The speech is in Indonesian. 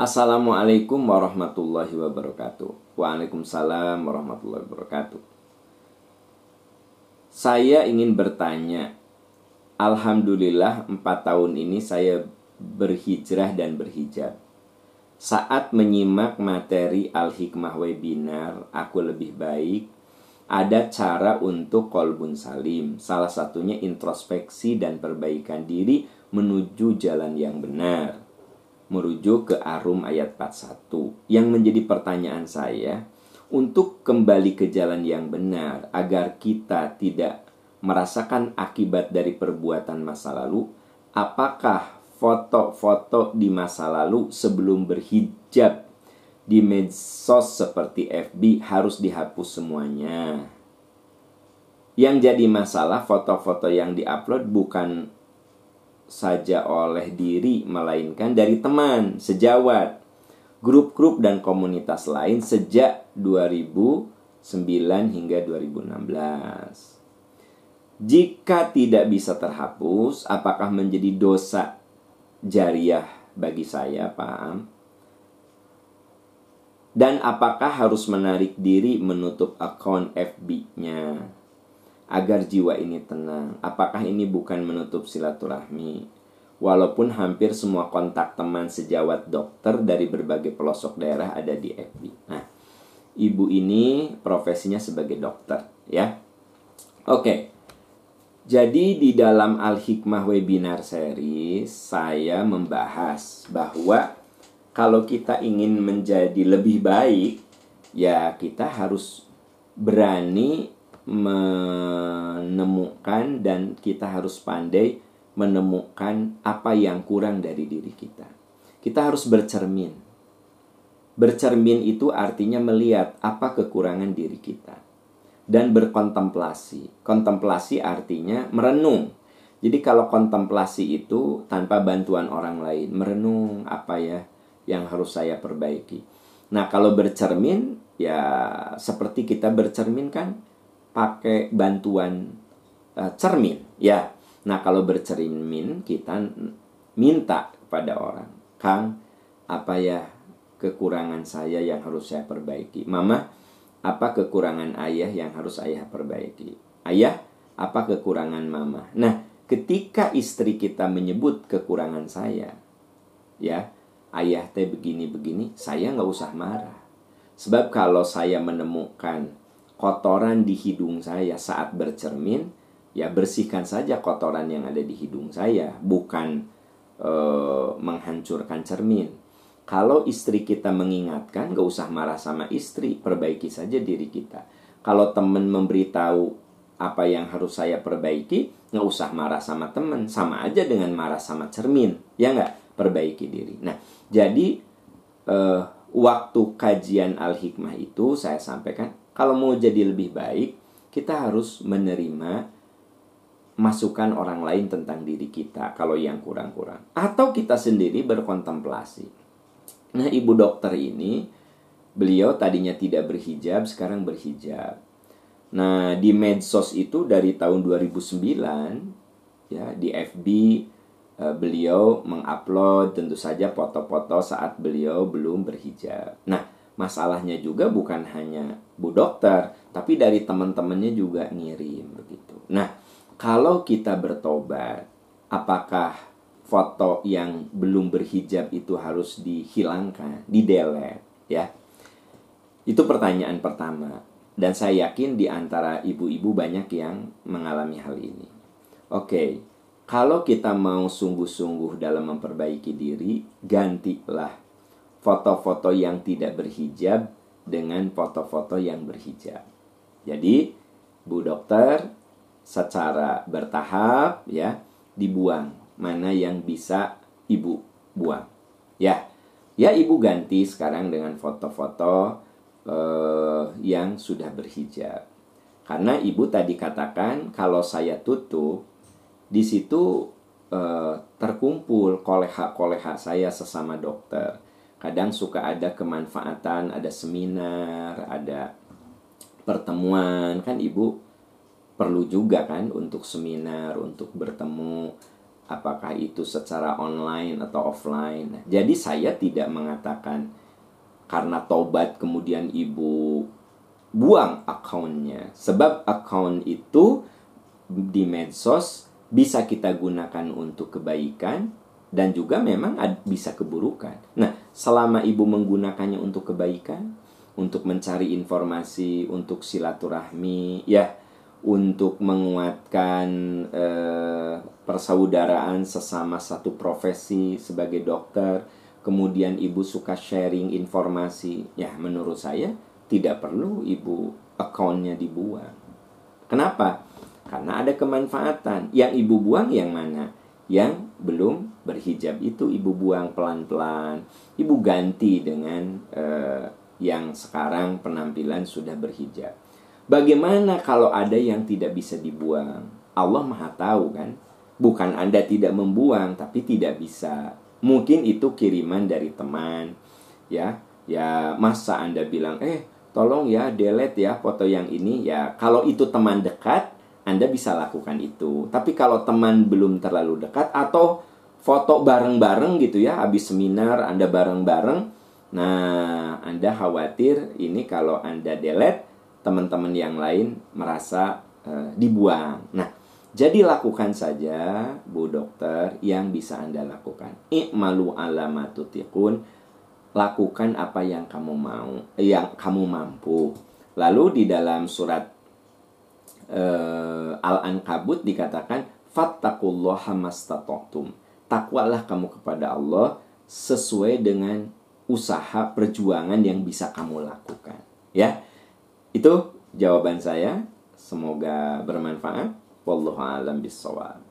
Assalamualaikum warahmatullahi wabarakatuh. Waalaikumsalam warahmatullahi wabarakatuh. Saya ingin bertanya, Alhamdulillah empat tahun ini saya berhijrah dan berhijab. Saat menyimak materi Al-Hikmah webinar, aku lebih baik, ada cara untuk kolbun salim. Salah satunya introspeksi dan perbaikan diri menuju jalan yang benar merujuk ke Arum ayat 41. Yang menjadi pertanyaan saya, untuk kembali ke jalan yang benar agar kita tidak merasakan akibat dari perbuatan masa lalu, apakah foto-foto di masa lalu sebelum berhijab di medsos seperti FB harus dihapus semuanya? Yang jadi masalah foto-foto yang diupload bukan saja oleh diri melainkan dari teman, sejawat, grup-grup dan komunitas lain sejak 2009 hingga 2016. Jika tidak bisa terhapus, apakah menjadi dosa jariah bagi saya, paham? Dan apakah harus menarik diri menutup akun FB-nya? Agar jiwa ini tenang. Apakah ini bukan menutup silaturahmi? Walaupun hampir semua kontak teman sejawat dokter dari berbagai pelosok daerah ada di FB. Nah, ibu ini profesinya sebagai dokter, ya. Oke. Jadi di dalam Al-Hikmah webinar series saya membahas bahwa kalau kita ingin menjadi lebih baik, ya kita harus berani menemukan dan kita harus pandai menemukan apa yang kurang dari diri kita. Kita harus bercermin. Bercermin itu artinya melihat apa kekurangan diri kita dan berkontemplasi. Kontemplasi artinya merenung. Jadi kalau kontemplasi itu tanpa bantuan orang lain, merenung apa ya yang harus saya perbaiki. Nah, kalau bercermin ya seperti kita bercermin kan pakai bantuan uh, cermin. Ya. Nah kalau bercermin kita minta kepada orang kang apa ya kekurangan saya yang harus saya perbaiki? Mama apa kekurangan ayah yang harus ayah perbaiki? Ayah apa kekurangan mama? Nah ketika istri kita menyebut kekurangan saya ya ayah teh begini begini saya nggak usah marah. Sebab kalau saya menemukan kotoran di hidung saya saat bercermin, ya bersihkan saja kotoran yang ada di hidung saya, bukan e, menghancurkan cermin. Kalau istri kita mengingatkan, gak usah marah sama istri, perbaiki saja diri kita. Kalau teman memberitahu apa yang harus saya perbaiki, gak usah marah sama teman, sama aja dengan marah sama cermin, ya nggak? Perbaiki diri. Nah, jadi eh, waktu kajian al-hikmah itu saya sampaikan kalau mau jadi lebih baik, kita harus menerima masukan orang lain tentang diri kita kalau yang kurang-kurang. Atau kita sendiri berkontemplasi. Nah, ibu dokter ini, beliau tadinya tidak berhijab, sekarang berhijab. Nah, di medsos itu dari tahun 2009, ya, di FB, eh, beliau mengupload tentu saja foto-foto saat beliau belum berhijab. Nah, masalahnya juga bukan hanya bu dokter, tapi dari teman-temannya juga ngirim begitu. Nah, kalau kita bertobat, apakah foto yang belum berhijab itu harus dihilangkan, didelete, ya? Itu pertanyaan pertama. Dan saya yakin di antara ibu-ibu banyak yang mengalami hal ini. Oke, kalau kita mau sungguh-sungguh dalam memperbaiki diri, gantilah foto-foto yang tidak berhijab dengan foto-foto yang berhijab. Jadi, Bu Dokter secara bertahap ya dibuang mana yang bisa Ibu buang. Ya. Ya Ibu ganti sekarang dengan foto-foto eh, yang sudah berhijab. Karena Ibu tadi katakan kalau saya tutup di situ eh, terkumpul koleha-koleha saya sesama dokter kadang suka ada kemanfaatan, ada seminar, ada pertemuan kan ibu perlu juga kan untuk seminar, untuk bertemu apakah itu secara online atau offline. Nah, jadi saya tidak mengatakan karena tobat kemudian ibu buang akunnya. Sebab akun itu di medsos bisa kita gunakan untuk kebaikan dan juga memang bisa keburukan. Nah, selama ibu menggunakannya untuk kebaikan, untuk mencari informasi, untuk silaturahmi, ya, untuk menguatkan eh, persaudaraan sesama satu profesi sebagai dokter, kemudian ibu suka sharing informasi, ya, menurut saya tidak perlu ibu akunnya dibuang. Kenapa? Karena ada kemanfaatan. Yang ibu buang yang mana? Yang belum berhijab itu ibu buang pelan-pelan. Ibu ganti dengan uh, yang sekarang penampilan sudah berhijab. Bagaimana kalau ada yang tidak bisa dibuang? Allah Maha tahu kan? Bukan Anda tidak membuang tapi tidak bisa. Mungkin itu kiriman dari teman, ya. Ya, masa Anda bilang, "Eh, tolong ya delete ya foto yang ini." Ya, kalau itu teman dekat, anda bisa lakukan itu. Tapi kalau teman belum terlalu dekat atau foto bareng-bareng gitu ya, habis seminar Anda bareng-bareng, nah Anda khawatir ini kalau Anda delete, teman-teman yang lain merasa uh, dibuang. Nah, jadi lakukan saja Bu Dokter yang bisa Anda lakukan. I'malu alamatutikun lakukan apa yang kamu mau, yang kamu mampu. Lalu di dalam surat uh, Al-Ankabut dikatakan fattaqullaha mastata'tum. Takwalah kamu kepada Allah sesuai dengan usaha perjuangan yang bisa kamu lakukan. Ya. Itu jawaban saya. Semoga bermanfaat. Wallahu a'lam bissawab.